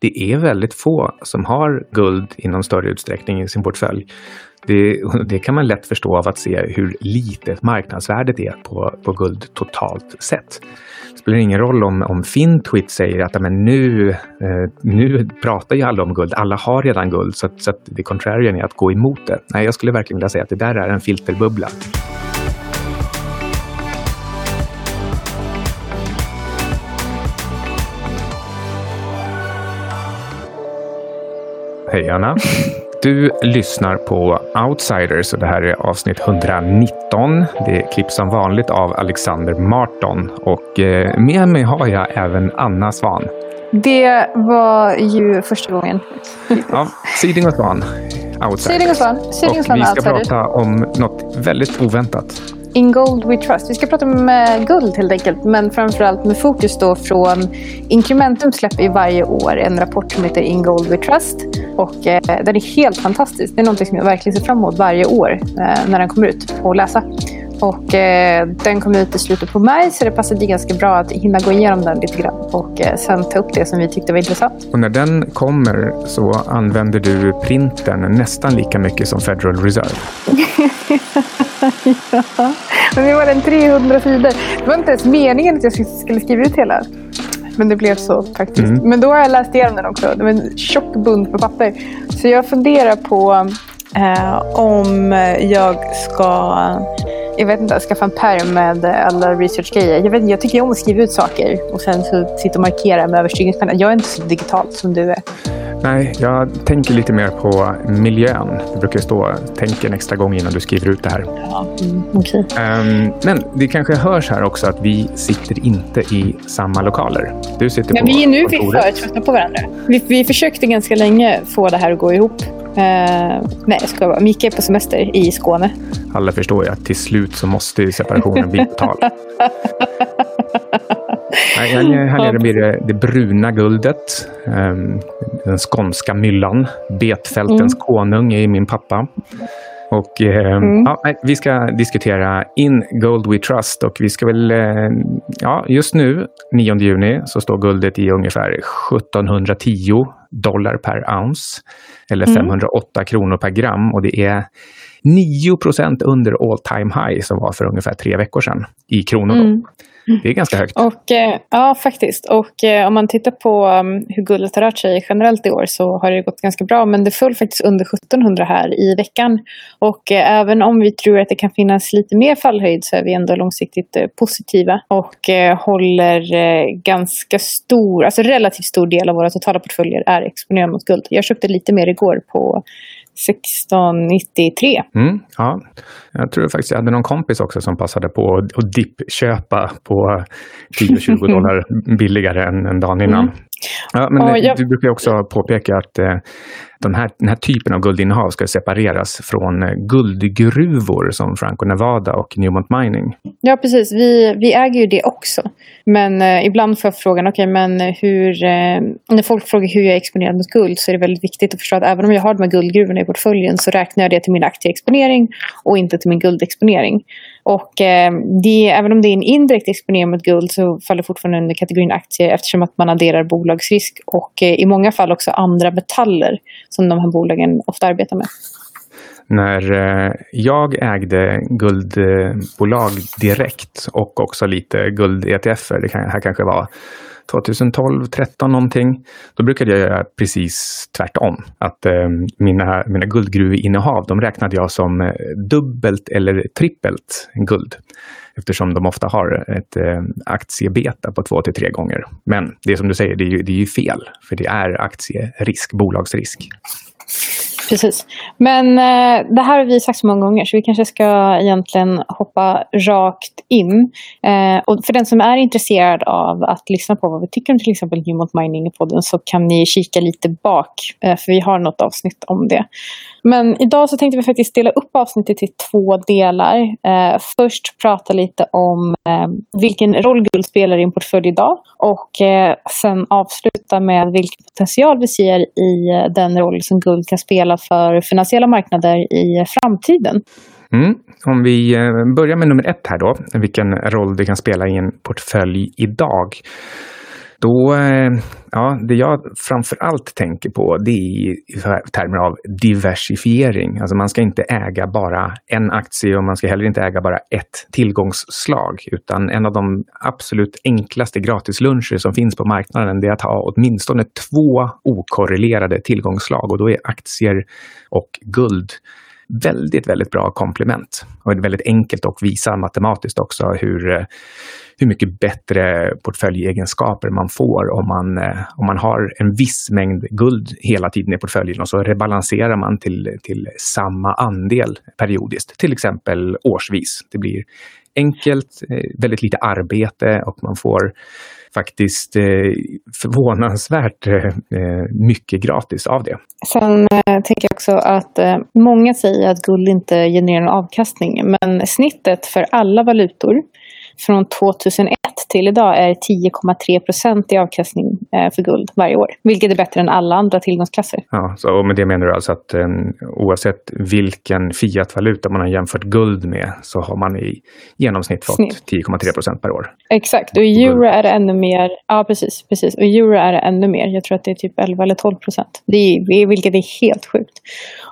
Det är väldigt få som har guld i någon större utsträckning i sin portfölj. Det, det, kan man lätt förstå av att se hur litet marknadsvärdet är på, på guld totalt sett. Det spelar ingen roll om, om Fintwit säger att men nu, eh, nu pratar ju alla om guld, alla har redan guld så, att, så att det contrarian är att gå emot det. Nej, jag skulle verkligen vilja säga att det där är en filterbubbla. Hej Anna! Du lyssnar på Outsiders och det här är avsnitt 119. Det klipps som vanligt av Alexander Marton och eh, med mig har jag även Anna Svan. Det var ju första gången. Ja, Siding och Svan. Outsiders. Siding och Svan. Siding och Svan, vi ska outsiders. prata om något väldigt oväntat. In Gold We Trust. Vi ska prata om guld helt enkelt, men framförallt med fokus då från Incrementum släpper ju varje år en rapport som heter In Gold We Trust. Och eh, den är helt fantastisk. Det är något som jag verkligen ser fram emot varje år eh, när den kommer ut och läsa. Och eh, den kom ut i slutet på maj så det passade ganska bra att hinna gå igenom den lite grann och eh, sen ta upp det som vi tyckte var intressant. Och när den kommer så använder du printern nästan lika mycket som Federal Reserve. ja, men det var den 300 sidor. Det var inte ens meningen att jag skulle skriva ut hela. Men det blev så faktiskt. Mm. Men då har jag läst igenom den också. Det var en tjock bunt med papper. Så jag funderar på eh, om jag ska jag vet inte, skaffa en pärm med alla researchgrejer. Jag, vet, jag tycker om att skriva ut saker och sen så sitta och markera med överstrykningspenna. Jag är inte så digitalt som du är. Nej, jag tänker lite mer på miljön. Det brukar stå tänk en extra gång innan du skriver ut det här. Ja, mm, okay. um, ehm, men det kanske hörs här också att vi sitter inte i samma lokaler. Du sitter men på Vi är nu för trötta på varandra. Vi, vi försökte ganska länge få det här att gå ihop. Uh, nej, jag ska vara. Micke är på semester i Skåne. Alla förstår ju att till slut så måste separationen bli total. här, här nere blir det, det bruna guldet. Um, den skånska myllan. Betfältens mm. konung är min pappa. Och eh, mm. ja, vi ska diskutera In Gold We Trust och vi ska väl, eh, ja, just nu 9 juni så står guldet i ungefär 1710 dollar per ounce eller 508 mm. kronor per gram och det är 9 procent under all time high som var för ungefär tre veckor sedan i kronor. Mm. Det är ganska högt. Och, eh, ja, faktiskt. Och eh, om man tittar på mm, hur guldet har rört sig generellt i år så har det gått ganska bra. Men det föll faktiskt under 1700 här i veckan. Och eh, även om vi tror att det kan finnas lite mer fallhöjd så är vi ändå långsiktigt positiva. Och håller ganska stor, alltså relativt stor del av våra totala portföljer är exponerade mot guld. Jag köpte lite mer igår på 1693. Mm, ja. Jag tror faktiskt jag hade någon kompis också som passade på att dippköpa på 10-20 dollar billigare än, än dagen innan. Mm. Ja, men jag... Du brukar också påpeka att eh, den, här, den här typen av guldinnehav ska separeras från eh, guldgruvor som Franco Nevada och Newmont Mining. Ja, precis. Vi, vi äger ju det också. Men eh, ibland får jag frågan, okej, okay, men hur... Eh, när folk frågar hur jag är exponerad mot guld så är det väldigt viktigt att förstå att även om jag har de här guldgruvorna i portföljen så räknar jag det till min aktieexponering och inte till min guldexponering. Och eh, det, även om det är en indirekt exponering mot guld så faller fortfarande under kategorin aktier eftersom att man adderar bolagsrisk och eh, i många fall också andra metaller som de här bolagen ofta arbetar med. När eh, jag ägde guldbolag direkt och också lite guld-ETFer, det här kanske var 2012, 13 någonting. Då brukade jag göra precis tvärtom. Att eh, mina, mina guldgruveinnehav, de räknade jag som eh, dubbelt eller trippelt guld. Eftersom de ofta har ett eh, aktiebeta på två till tre gånger. Men det är som du säger, det är ju, det är ju fel. För det är aktierisk, bolagsrisk. Precis. Men eh, det här har vi sagt så många gånger så vi kanske ska egentligen hoppa rakt in. Eh, och för den som är intresserad av att lyssna på vad vi tycker om till exempel Newmont Mining i podden så kan ni kika lite bak eh, för vi har något avsnitt om det. Men idag så tänkte vi faktiskt dela upp avsnittet i två delar. Eh, först prata lite om eh, vilken roll guld spelar i en portfölj idag och eh, sen avsluta med vilken potential vi ser i eh, den roll som guld kan spela för finansiella marknader i framtiden. Mm. Om vi eh, börjar med nummer ett här då, vilken roll det kan spela i en portfölj idag då, eh, ja, det jag framför allt tänker på det är i termer av diversifiering. Alltså man ska inte äga bara en aktie och man ska heller inte äga bara ett tillgångsslag. Utan en av de absolut enklaste gratisluncher som finns på marknaden det är att ha åtminstone två okorrelerade tillgångsslag och då är aktier och guld väldigt, väldigt bra komplement. Och det är väldigt enkelt att visa matematiskt också hur, eh, hur mycket bättre portföljegenskaper man får om man, eh, om man har en viss mängd guld hela tiden i portföljen och så rebalanserar man till, till samma andel periodiskt, till exempel årsvis. Det blir enkelt, eh, väldigt lite arbete och man får faktiskt eh, förvånansvärt eh, eh, mycket gratis av det. Sen eh, tänker jag också att eh, många säger att guld inte genererar någon avkastning. Men snittet för alla valutor från 2001 till idag är 10,3 procent i avkastning eh, för guld varje år. Vilket är bättre än alla andra tillgångsklasser. Ja, så, och med det menar du alltså att eh, oavsett vilken fiatvaluta man har jämfört guld med så har man i genomsnitt fått 10,3 procent per år. Exakt, och i euro är det ännu mer. Ja, precis. precis. Och i euro är det ännu mer. Jag tror att det är typ 11 eller 12 procent. Vilket är helt sjukt.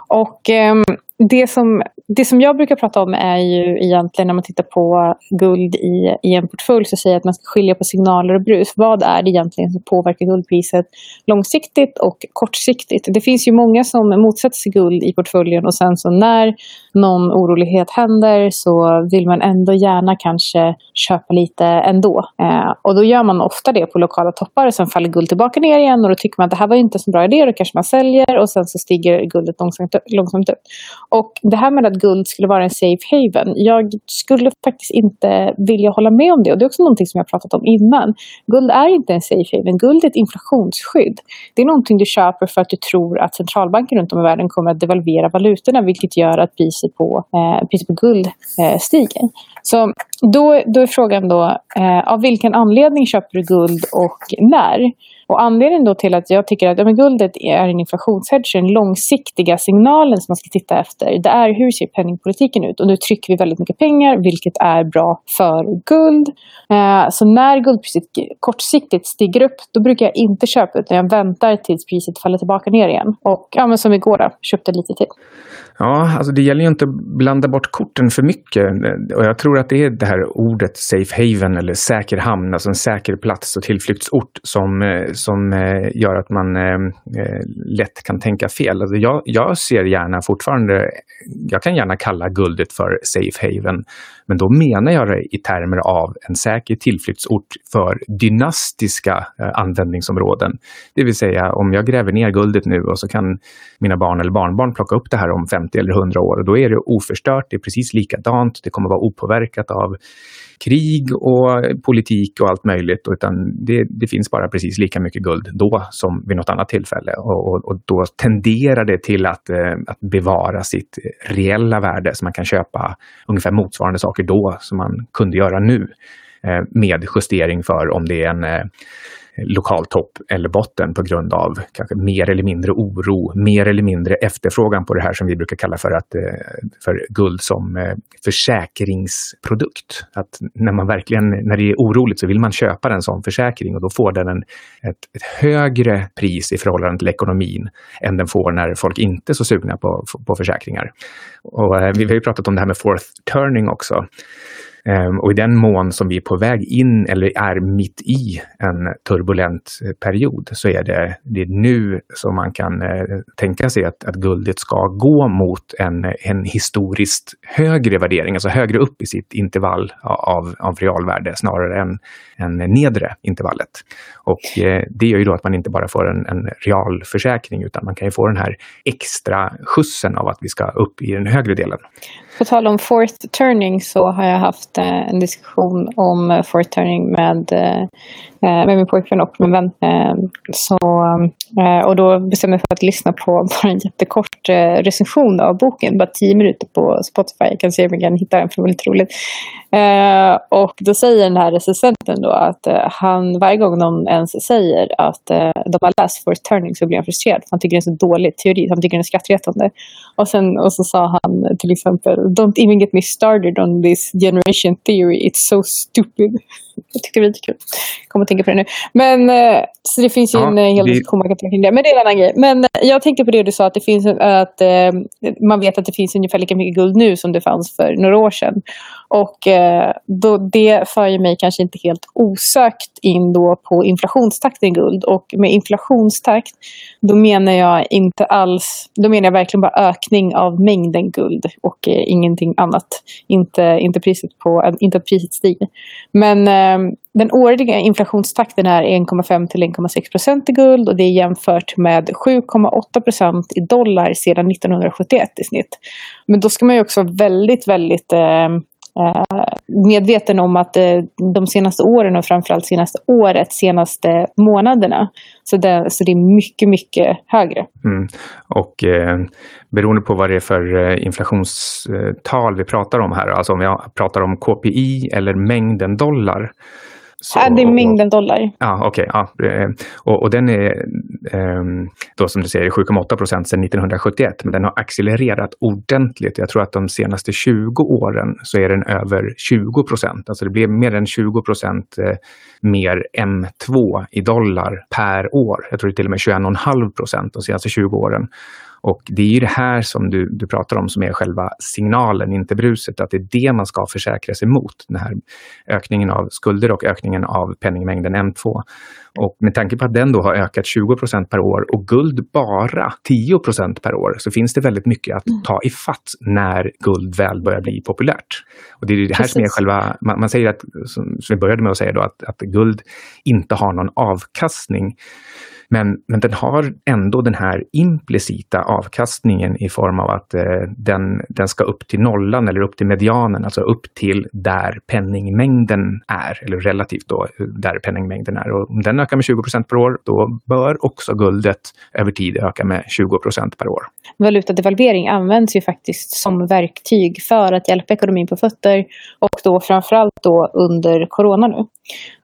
Och eh, det som, det som jag brukar prata om är ju egentligen när man tittar på guld i, i en portfölj så säger jag att man ska skilja på signaler och brus. Vad är det egentligen som påverkar guldpriset långsiktigt och kortsiktigt? Det finns ju många som motsätter sig guld i portföljen och sen så när någon orolighet händer så vill man ändå gärna kanske köpa lite ändå. Eh, och då gör man ofta det på lokala toppar och sen faller guld tillbaka ner igen och då tycker man att det här var inte så bra idé, då kanske man säljer och sen så stiger guldet långsamt, långsamt upp. Och det här med att guld skulle vara en safe haven, jag skulle faktiskt inte vilja hålla med om det. Och det är också någonting som jag pratat om innan. Guld är inte en safe haven, guld är ett inflationsskydd. Det är någonting du köper för att du tror att centralbanker runt om i världen kommer att devalvera valutorna, vilket gör att priset på, eh, priset på guld eh, stiger. Så då, då är frågan då, eh, av vilken anledning köper du guld och när? Och anledningen då till att jag tycker att ja, men guldet är en inflationshedge, den långsiktiga signalen som man ska titta efter, det är hur ser penningpolitiken ut? Och nu trycker vi väldigt mycket pengar, vilket är bra för guld. Eh, så när guldpriset kortsiktigt stiger upp, då brukar jag inte köpa utan jag väntar tills priset faller tillbaka ner igen. Och ja, men som igår då, köpte lite till. Ja, alltså det gäller ju inte att blanda bort korten för mycket. Och jag tror att det är det här ordet safe haven eller säker hamn, alltså en säker plats och tillflyktsort som, eh, som eh, gör att man eh, eh, lätt kan tänka fel. Alltså jag, jag ser gärna fortfarande, jag kan gärna kalla guldet för safe haven, men då menar jag det i termer av en säker tillflyktsort för dynastiska eh, användningsområden. Det vill säga om jag gräver ner guldet nu och så kan mina barn eller barnbarn plocka upp det här om 50 eller 100 år. Och då är det oförstört, det är precis likadant, det kommer vara opåverkat av krig och politik och allt möjligt. Utan det, det finns bara precis lika mycket guld då som vid något annat tillfälle. Och, och, och då tenderar det till att, eh, att bevara sitt reella värde så man kan köpa ungefär motsvarande saker då som man kunde göra nu eh, med justering för om det är en eh, lokal topp eller botten på grund av kanske mer eller mindre oro, mer eller mindre efterfrågan på det här som vi brukar kalla för, att, eh, för guld som eh, försäkringsprodukt. Att när man verkligen, när det är oroligt så vill man köpa en sån försäkring och då får den en, ett, ett högre pris i förhållande till ekonomin än den får när folk inte är så sugna på, på försäkringar. Och eh, vi har ju pratat om det här med fourth turning också. Ehm, och i den mån som vi är på väg in eller är mitt i en turbulent eh, period så är det, det är nu som man kan eh, tänka sig att, att guldet ska gå mot en, en historiskt högre värdering, alltså högre upp i sitt intervall av, av realvärde snarare än, än nedre intervallet. Och eh, det gör ju då att man inte bara får en, en realförsäkring utan man kan ju få den här extra skjutsen av att vi ska upp i den högre delen. På tal om fourth turning så har jag haft eh, en diskussion om eh, fourth turning med, eh, eh, med min pojkvän och min vän. Eh, så, eh, och då bestämde jag mig för att lyssna på bara en jättekort eh, recension av boken. Bara tio minuter på Spotify. Jag kan se om jag kan hitta den för det var lite roligt. Eh, och då säger den här recensenten då att eh, han varje gång någon ens säger att de har läst fourth turning så blir han frustrerad. Han tycker det är en så dålig teori. Han tycker den är skrattretande. Och, sen, och så sa han till exempel don't even get me started on this generation theory. It's so stupid. Jag tyckte det var lite kul. Kommer att tänka på det nu. Men, uh, så det finns ju ja, en uh, hel diskussion man kan kring det. Men det är en annan grej. Men uh, jag tänkte på det du sa att, det finns, att man vet att det finns ungefär lika mycket guld nu som det fanns för några år sedan. Och då, det för ju mig kanske inte helt osökt in då på inflationstakten i guld. Och med inflationstakt då menar jag inte alls, då menar jag verkligen bara ökning av mängden guld och eh, ingenting annat. Inte, inte, priset på, inte att priset stiger. Men eh, den årliga inflationstakten är 1,5 till 1,6 procent i guld och det är jämfört med 7,8 procent i dollar sedan 1971 i snitt. Men då ska man ju också väldigt, väldigt Eh, medveten om att eh, de senaste åren och framförallt senaste året, senaste månaderna, så det, så det är mycket, mycket högre. Mm. Och eh, beroende på vad det är för eh, inflationstal vi pratar om här, alltså om jag pratar om KPI eller mängden dollar, så, ja, det är mängden dollar. Ja, okej. Okay, ja. Eh, och, och, den är Ehm, då som du säger 7,8 procent sedan 1971, men den har accelererat ordentligt. Jag tror att de senaste 20 åren så är den över 20 procent. Alltså det blir mer än 20 procent eh, mer M2 i dollar per år. Jag tror det är till och med 21,5 procent de senaste 20 åren. Och det är ju det här som du, du pratar om som är själva signalen, inte bruset. Att det är det man ska försäkra sig mot. Den här ökningen av skulder och ökningen av penningmängden M2. Och med tanke på att den då har ökat 20 procent per år och guld bara 10 procent per år så finns det väldigt mycket att mm. ta i fatt när guld väl börjar bli populärt. Och det är det här Precis. som är själva, man, man, säger att, som vi började med att säga då, att, att guld inte har någon avkastning. Men, men den har ändå den här implicita avkastningen i form av att eh, den, den ska upp till nollan eller upp till medianen, alltså upp till där penningmängden är, eller relativt då där penningmängden är. Och om den ökar med 20 procent per år, då bör också guldet över tid öka med 20 procent per år. Valutadevalvering används ju faktiskt som verktyg för att hjälpa ekonomin på fötter och då framförallt då under corona nu.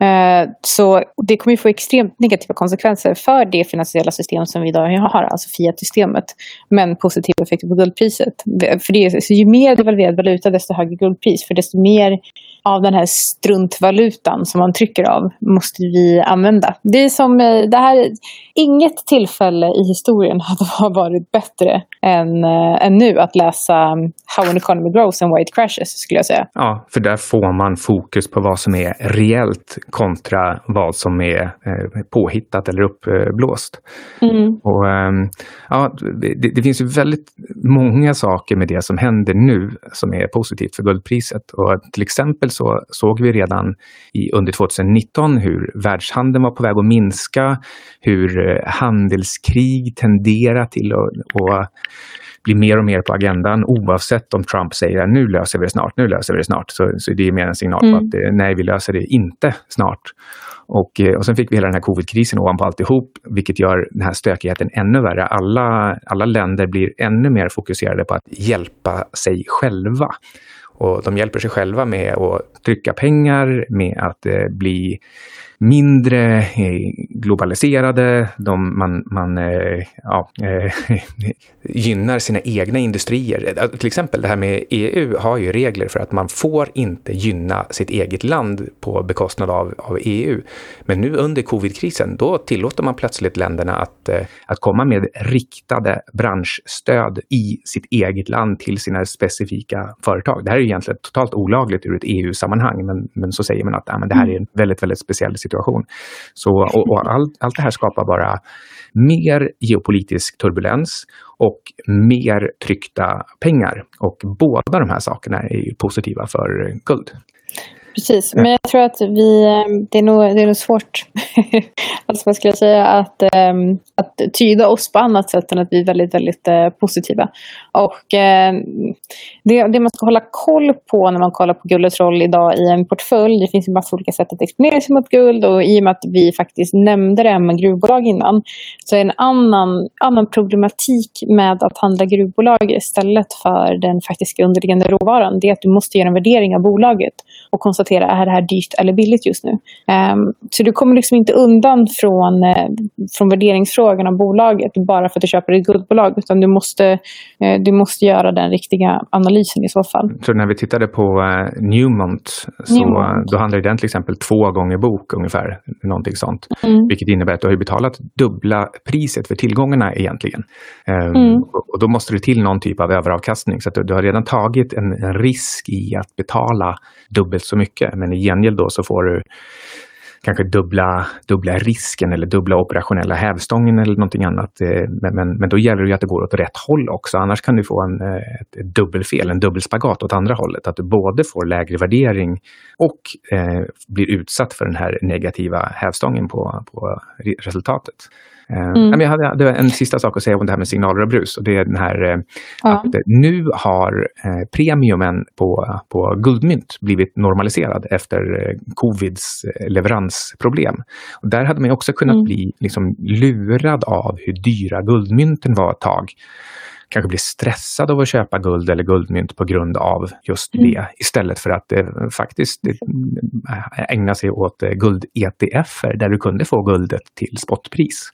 Eh, så det kommer ju få extremt negativa konsekvenser för det finansiella system som vi idag har, alltså Fiat-systemet, men positiva effekter på guldpriset. För det är, ju mer devalverad valuta, desto högre guldpris, för desto mer av den här struntvalutan som man trycker av måste vi använda. Det är som, eh, det här, inget tillfälle i historien hade varit bättre än, äh, än nu att läsa um, How an economy grows and why it crashes, skulle jag säga. Ja, för där får man fokus på vad som är reellt kontra vad som är eh, påhittat eller uppblåst. Mm. Och, eh, ja, det, det, finns ju väldigt många saker med det som händer nu som är positivt för guldpriset. Och till exempel så såg vi redan i, under 2019 hur världshandeln var på väg att minska, hur eh, handelskrig tenderar till att, att blir mer och mer på agendan oavsett om Trump säger att nu löser vi det snart, nu löser vi det snart. Så, så det är mer en signal mm. på att eh, nej, vi löser det inte snart. Och, eh, och sen fick vi hela den här covidkrisen ovanpå alltihop, vilket gör den här stökigheten ännu värre. Alla, alla länder blir ännu mer fokuserade på att hjälpa sig själva. Och de hjälper sig själva med att trycka pengar, med att eh, bli mindre eh, globaliserade. De, man man eh, ja, eh, gynnar sina egna industrier. Till exempel det här med EU har ju regler för att man får inte gynna sitt eget land på bekostnad av, av EU. Men nu under covidkrisen, då tillåter man plötsligt länderna att, att komma med riktade branschstöd i sitt eget land till sina specifika företag. Det här är egentligen totalt olagligt ur ett EU-sammanhang, men, men så säger man att ja, men det här är en väldigt, väldigt speciell situation situation. Så, och, och allt, allt det här skapar bara mer geopolitisk turbulens och mer tryckta pengar. Och båda de här sakerna är positiva för guld. Precis, men jag tror att vi, ehm, det är nog, det är nog svårt alltså vad ska jag säga, att, um, att tyda oss på annat sätt än att vi är väldigt, väldigt uh, positiva. Och uh, det, det man ska hålla koll på när man kollar på guldets roll idag i en portfölj, det finns en massa olika sätt att exponera sig mot guld och i och med att vi faktiskt nämnde det här med gruvbolag innan, så är en annan, annan problematik med att handla gruvbolag istället för den faktiska underliggande råvaran, det är att du måste göra en värdering av bolaget och konstatera konstatera är det här dyrt eller billigt just nu. Um, så du kommer liksom inte undan från, uh, från värderingsfrågan av bolaget bara för att du köper ett guldbolag utan du måste, uh, du måste göra den riktiga analysen i så fall. Så när vi tittade på uh, Newmont så Newmont. då handlar den till exempel två gånger bok ungefär, någonting sånt. Mm. Vilket innebär att du har betalat dubbla priset för tillgångarna egentligen. Um, mm. och då måste det till någon typ av överavkastning så att du, du har redan tagit en, en risk i att betala dubbelt så mycket. Men i gengäld då så får du kanske dubbla, dubbla risken eller dubbla operationella hävstången eller någonting annat. Eh, men, men, men då gäller det att det går åt rätt håll också. Annars kan du få en, eh, ett, ett dubbelfel, en dubbelspagat åt andra hållet. Att du både får lägre värdering och eh, blir utsatt för den här negativa hävstången på, på resultatet. Eh, mm. Jag hade en sista sak att säga om det här med signaler och brus. Och det är den här eh, ja. att nu har eh, premiumen på, på guldmynt blivit normaliserad efter covids leveransproblem. Och där hade man också kunnat mm. bli liksom lurad av hur dyra guldmynten var ett tag kanske blir stressad av att köpa guld eller guldmynt på grund av just mm. det. Istället för att eh, faktiskt eh, ägna sig åt eh, guld-ETF där du kunde få guldet till spotpris.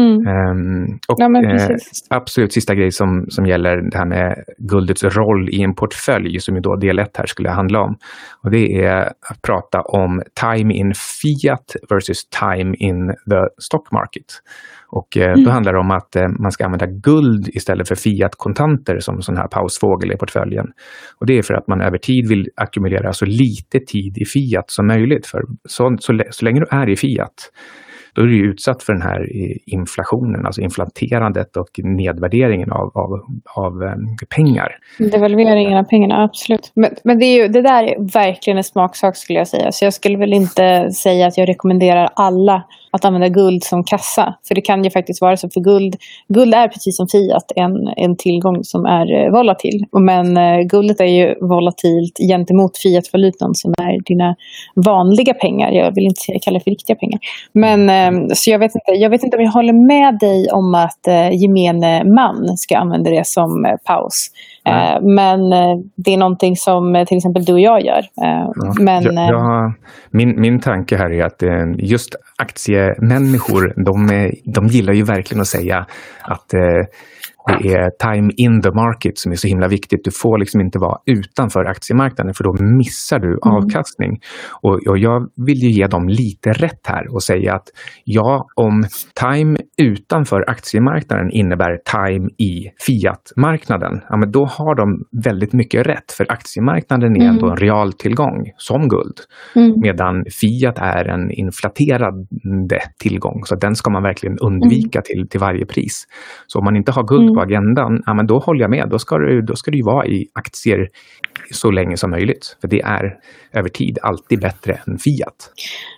Mm. Um, och ja, eh, absolut sista grej som, som gäller det här med guldets roll i en portfölj som ju då del 1 här skulle handla om. Och det är att prata om time in fiat versus time in the stock market. Och eh, mm. då handlar det om att eh, man ska använda guld istället för fiat-kontanter som sån här pausfågel i portföljen. Och det är för att man över tid vill ackumulera så lite tid i fiat som möjligt. För så, så, så länge du är i fiat då är du utsatt för den här inflationen, alltså inflaterandet och nedvärderingen av, av, av eh, pengar. Devalveringen av pengarna, absolut. Men, men det, är ju, det där är verkligen en smaksak skulle jag säga. Så jag skulle väl inte säga att jag rekommenderar alla att använda guld som kassa. För det kan ju faktiskt vara så, för guld, guld är precis som fiat en, en tillgång som är eh, volatil. Men eh, guldet är ju volatilt gentemot fiatvalutan som är dina vanliga pengar. Jag vill inte kalla det för riktiga pengar. Men eh, så jag vet, inte, jag vet inte om jag håller med dig om att eh, gemene man ska använda det som eh, paus. Eh, men eh, det är någonting som till exempel du och jag gör. Ja, men, jag, jag, min, min tanke här är att just aktiemänniskor, de, de gillar ju verkligen att säga att det är time in the market som är så himla viktigt. Du får liksom inte vara utanför aktiemarknaden för då missar du mm. avkastning. Och, och, jag vill ju ge dem lite rätt här och säga att ja, om time utanför aktiemarknaden innebär time i fiatmarknaden, ja, men då har de väldigt mycket rätt. För aktiemarknaden är mm. ändå en realtillgång som guld. Mm. Medan fiat är en inflaterande tillgång. Så den ska man verkligen undvika mm. till, till varje pris. Så om man inte har guld på agendan, ja, men då håller jag med. Då ska, du, då ska du vara i aktier så länge som möjligt. För det är över tid alltid bättre än fiat.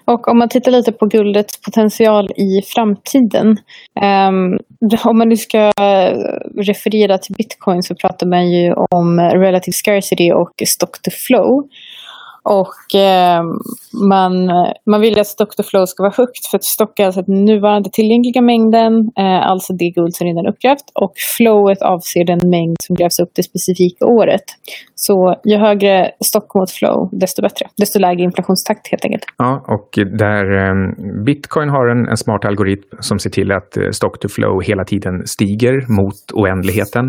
Och om man tittar lite på guldets potential i framtiden. Um, om man nu ska referera till bitcoin så pratar man ju om relative scarcity och stock to flow. Och eh, man, man vill att stock to flow ska vara högt för att stock är alltså den nuvarande tillgängliga mängden, eh, alltså det guld som redan är uppgrävt. Och flowet avser den mängd som grävs upp det specifika året. Så ju högre stock mot flow, desto bättre. Desto lägre inflationstakt helt enkelt. Ja, och där eh, Bitcoin har en, en smart algoritm som ser till att eh, stock to flow hela tiden stiger mot oändligheten,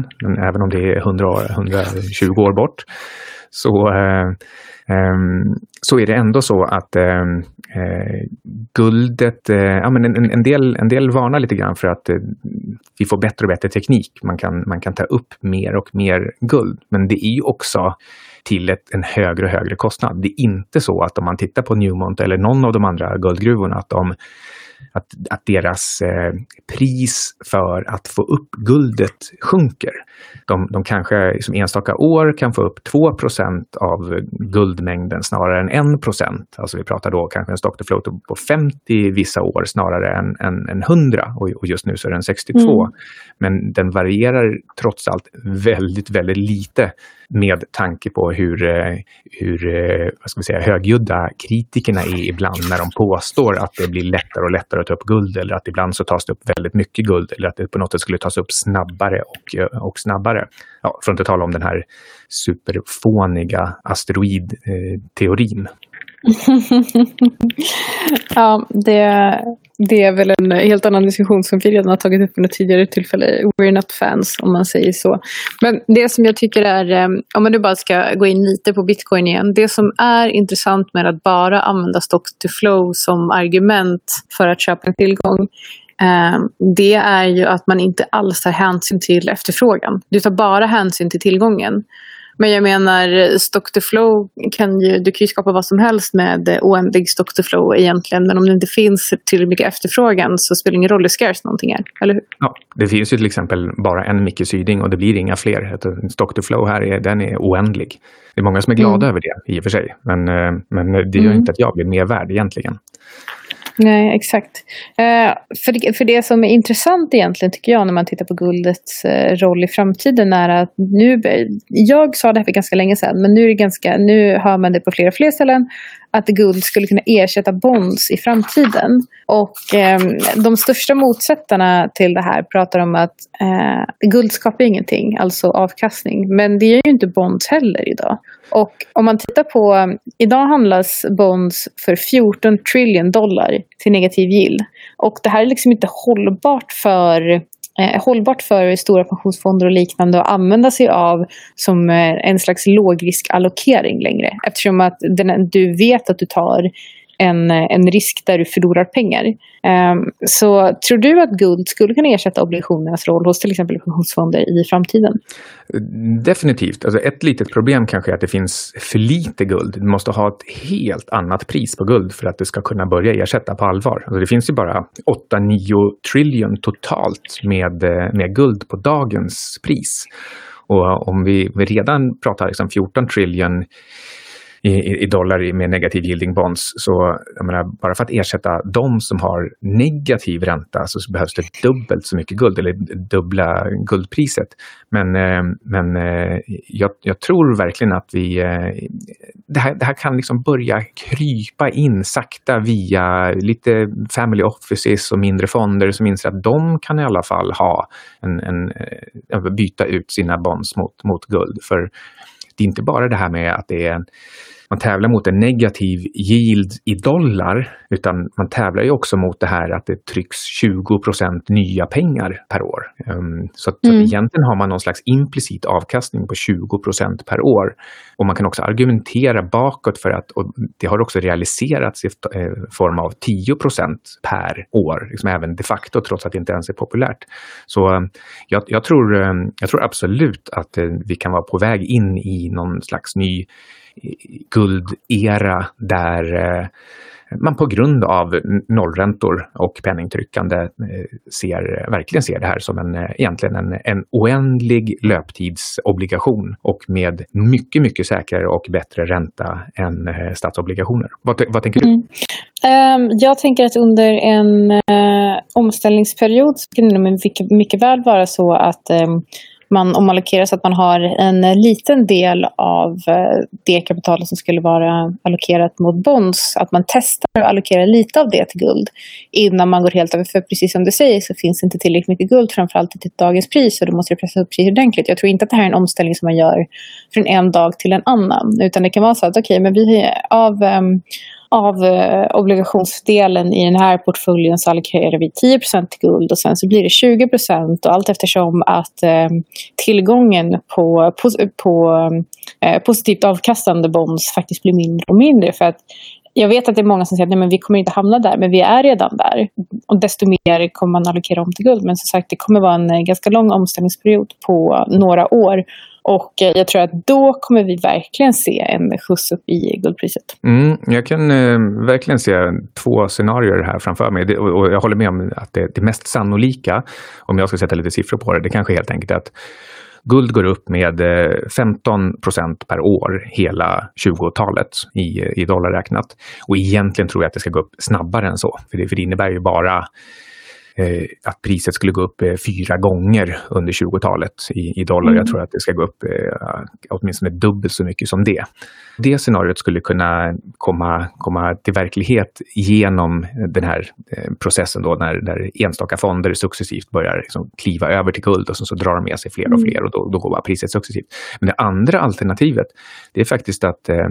även om det är 100, 120 år bort. Så eh, ehm, så är det ändå så att ehm, eh, guldet, eh, ja, men en, en, del, en del varnar lite grann för att eh, vi får bättre och bättre teknik. Man kan, man kan ta upp mer och mer guld. Men det är ju också till ett, en högre och högre kostnad. Det är inte så att om man tittar på Newmont eller någon av de andra guldgruvorna att de att, att deras eh, pris för att få upp guldet sjunker. De, de kanske som enstaka år kan få upp 2 av guldmängden snarare än 1% Alltså vi pratar då kanske en stock to flow på 50 vissa år snarare än, än, än 100 och, och just nu så är den 62. Mm. Men den varierar trots allt väldigt, väldigt lite med tanke på hur, eh, hur eh, vad ska vi säga, högljudda kritikerna är ibland när de påstår att det blir lättare och lättare att ta upp guld eller att ibland så tas det upp väldigt mycket guld eller att det på något sätt skulle tas upp snabbare och, eh, och snabbare. Ja, för att inte tala om den här superfåniga asteroidteorin ja, det, det är väl en helt annan diskussion som vi redan har tagit upp vid tidigare tillfälle. We're not fans, om man säger så. Men det som jag tycker är, eh, om man nu bara ska gå in lite på bitcoin igen. Det som är intressant med att bara använda stock to flow som argument för att köpa en tillgång eh, det är ju att man inte alls tar hänsyn till efterfrågan. Du tar bara hänsyn till tillgången. Men jag menar, stock to flow kan ju, du kan ju skapa vad som helst med oändlig stock to flow egentligen. Men om det inte finns tillräckligt mycket efterfrågan så spelar det ingen roll hur scarce någonting är, eller hur? Ja, det finns ju till exempel bara en Micke Syding och det blir inga fler. Stock to flow här är, den är oändlig. Det är många som är glada mm. över det i och för sig. Men, eh, men det gör mm. inte att jag blir mer värd egentligen. Nej, exakt. Eh, för, det, för det som är intressant egentligen tycker jag när man tittar på guldets eh, roll i framtiden är att nu, jag sa det här för ganska länge sedan, men nu, är det ganska, nu hör man det på fler och fler ställen, att guld skulle kunna ersätta bonds i framtiden. Och eh, de största motsättarna till det här pratar om att eh, guld skapar ingenting, alltså avkastning. Men det gör ju inte bonds heller idag. Och om man tittar på, idag handlas bonds för 14 trillion dollar till negativ yield. Och det här är liksom inte hållbart för Eh, hållbart för stora pensionsfonder och liknande att använda sig av som eh, en slags lågriskallokering längre. Eftersom att den, du vet att du tar en, en risk där du förlorar pengar. Um, så tror du att guld skulle kunna ersätta obligationernas roll hos till exempel pensionsfonder i framtiden? Definitivt. Alltså ett litet problem kanske är att det finns för lite guld. Du måste ha ett helt annat pris på guld för att det ska kunna börja ersätta på allvar. Alltså det finns ju bara 8-9 trillion totalt med, eh, med guld på dagens pris. Och om vi redan pratar liksom 14 trillion i, i dollar med negativ yielding bonds. Så jag menar, bara för att ersätta de som har negativ ränta så behövs det dubbelt så mycket guld, eller dubbla guldpriset. Men, eh, men eh, jag, jag, tror verkligen att vi... Eh, det här, det här kan liksom börja krypa in sakta via lite family offices och mindre fonder som inser att de kan i alla fall ha en, en, byta ut sina bonds mot, mot guld. För det är inte bara det här med att det är man tävlar mot en negativ yield i dollar, utan man tävlar ju också mot det här att det trycks 20% nya pengar per år. Um, så, att, mm. så att egentligen har man någon slags implicit avkastning på 20% per år. Och man kan också argumentera bakåt för att, och det har också realiserats i eh, form av 10% per år, liksom även de facto, trots att det inte ens är populärt. Så um, jag, jag, tror, um, jag tror absolut att vi kan vara på väg in i någon slags ny guldera där eh, man på grund av nollräntor och penningtryckande eh, ser, verkligen ser det här som en, eh, egentligen en, en oändlig löptidsobligation och med mycket, mycket säkrare och bättre ränta än eh, statsobligationer. Vad, vad tänker du? Mm. Um, jag tänker att under en uh, omställningsperiod så kan det mycket, mycket väl vara så att um, man omallokerar så att man har en liten del av eh, det kapitalet som skulle vara allokerat mot bonds. Att man testar att allokera lite av det till guld innan man går helt över. För precis som du säger så finns det inte tillräckligt mycket guld framförallt till dagens pris och då måste det pressa upp priset ordentligt. Jag tror inte att det här är en omställning som man gör från en dag till en annan. Utan det kan vara så att okej, okay, men vi av um, av eh, obligationsdelen i den här portföljen så allokerar vi 10 till guld och sen så blir det 20% och allt eftersom att eh, tillgången på, på, på eh, positivt avkastande bonds faktiskt blir mindre och mindre. För att jag vet att det är många som säger att vi kommer inte hamna där, men vi är redan där. Och desto mer kommer man allokera om till guld. Men som sagt, det kommer vara en eh, ganska lång omställningsperiod på några år. Och eh, jag tror att då kommer vi verkligen se en skjuts upp i guldpriset. Mm, jag kan eh, verkligen se två scenarier här framför mig. Det, och jag håller med om att det, det mest sannolika, om jag ska sätta lite siffror på det, det kanske helt enkelt är att Guld går upp med eh, 15 procent per år hela 20-talet i, i dollar räknat. Och egentligen tror jag att det ska gå upp snabbare än så. För det, för det innebär ju bara att priset skulle gå upp eh, fyra gånger under 20-talet i, i dollar. Mm. Jag tror att det ska gå upp eh, åtminstone dubbelt så mycket som det. Det scenariot skulle kunna komma, komma till verklighet genom den här eh, processen då när, när enstaka fonder successivt börjar liksom kliva över till guld och så, så drar de med sig fler och mm. fler och då, då går bara priset successivt. Men det andra alternativet det är faktiskt att eh,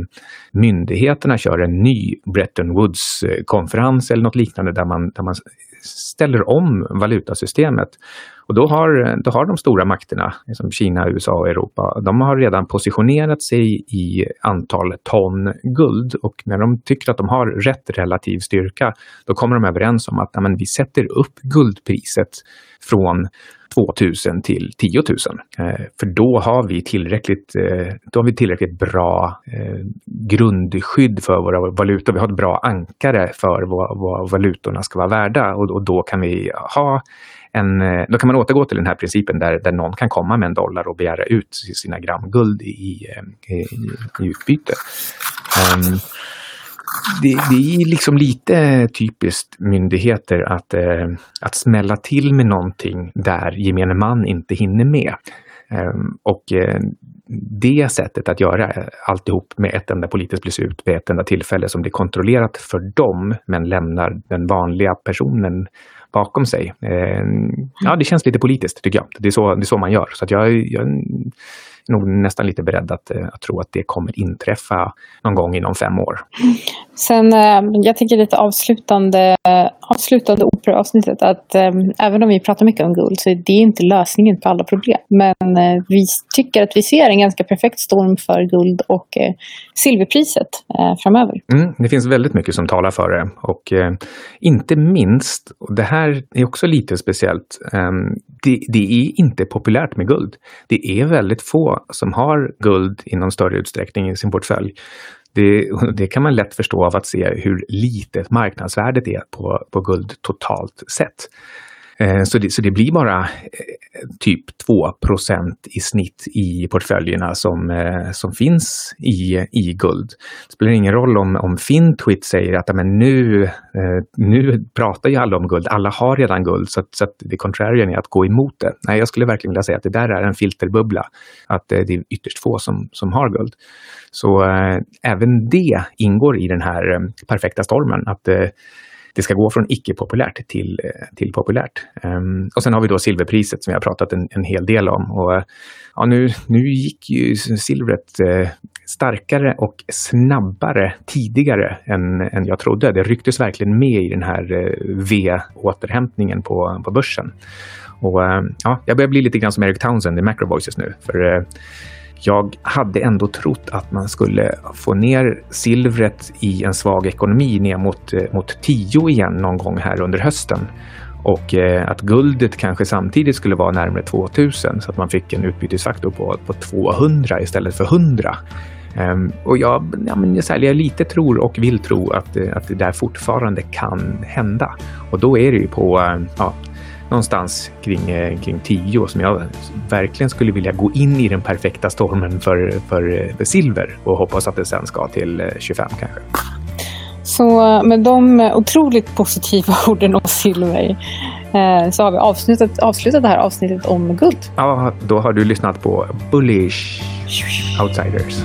myndigheterna kör en ny Bretton Woods-konferens eller något liknande där man, där man ställer om valutasystemet. Och då har, då har de stora makterna, som Kina, USA och Europa, de har redan positionerat sig i antal ton guld och när de tycker att de har rätt relativ styrka, då kommer de överens om att amen, vi sätter upp guldpriset från 2000 till 10 000. Eh, för då har vi tillräckligt, eh, då har vi tillräckligt bra eh, grundskydd för våra valutor. Vi har ett bra ankare för vad, vad valutorna ska vara värda och, och, då kan vi ha en, eh, då kan man återgå till den här principen där, där någon kan komma med en dollar och begära ut sina gram guld i, eh, i, i utbyte. Um, det, det, är liksom lite typiskt myndigheter att, eh, att smälla till med någonting där gemene man inte hinner med. Eh, och eh, det sättet att göra eh, alltihop med ett enda politiskt beslut vid ett enda tillfälle som blir kontrollerat för dem men lämnar den vanliga personen bakom sig. Eh, ja, det känns lite politiskt tycker jag. Det är så, det är så man gör. Så att jag, jag nog nästan lite beredd att, eh, att tro att det kommer inträffa någon gång inom fem år. Sen, eh, jag tänker lite avslutande, avslutande operaavsnittet att eh, även om vi pratar mycket om guld så är det inte lösningen på alla problem. Men eh, vi tycker att vi ser en ganska perfekt storm för guld och silverpriset framöver. Mm, det finns väldigt mycket som talar för det och inte minst, och det här är också lite speciellt, ehm, det, det är inte populärt med guld. Det är väldigt få som har guld i någon större utsträckning i sin portfölj. Det, det, kan man lätt förstå av att se hur litet marknadsvärdet är på, på guld totalt sett. Eh, så det, så det blir bara eh, typ 2 i snitt i portföljerna som, eh, som finns i, i guld. Det spelar ingen roll om, om Fintwit säger att men nu, eh, nu pratar ju alla om guld, alla har redan guld så att, så att det contrarian är att gå emot det. Nej, jag skulle verkligen vilja säga att det där är en filterbubbla, att eh, det är ytterst få som, som har guld. Så eh, även det ingår i den här perfekta stormen, att det ska gå från icke-populärt till, eh, till populärt. Um, och sen har vi då silverpriset som vi har pratat en, en hel del om. Och, ja, nu, nu gick ju silvret eh, starkare och snabbare tidigare än, än jag trodde. Det rycktes verkligen med i den här eh, V-återhämtningen på, på börsen. Och, ehm, ja, jag börjar bli lite grann som Eric Townsend i Macro Voices nu. För jag hade ändå trott att man skulle få ner silvret i en svag ekonomi ner mot, eh, mot 10 igen någon gång här under hösten. Och eh, att guldet kanske samtidigt skulle vara närmare 2000 så att man fick en utbytesfaktor på, på 200 istället för 100. Ehm, och jag, ja, men jag, jag lite tror och vill tro att, eh, att det där fortfarande kan hända. Och då är det ju på ja, någonstans kring, eh, kring 10 som jag verkligen skulle vilja gå in i den perfekta stormen för, för, för silver och hoppas att det sen ska till 25 eh, kanske. Så med de otroligt positiva orden om silver eh, så har vi avslutat, avslutat det här avsnittet om guld. Ja, då har du lyssnat på Bullish Outsiders.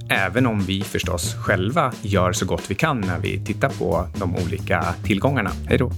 även om vi förstås själva gör så gott vi kan när vi tittar på de olika tillgångarna. Hej då!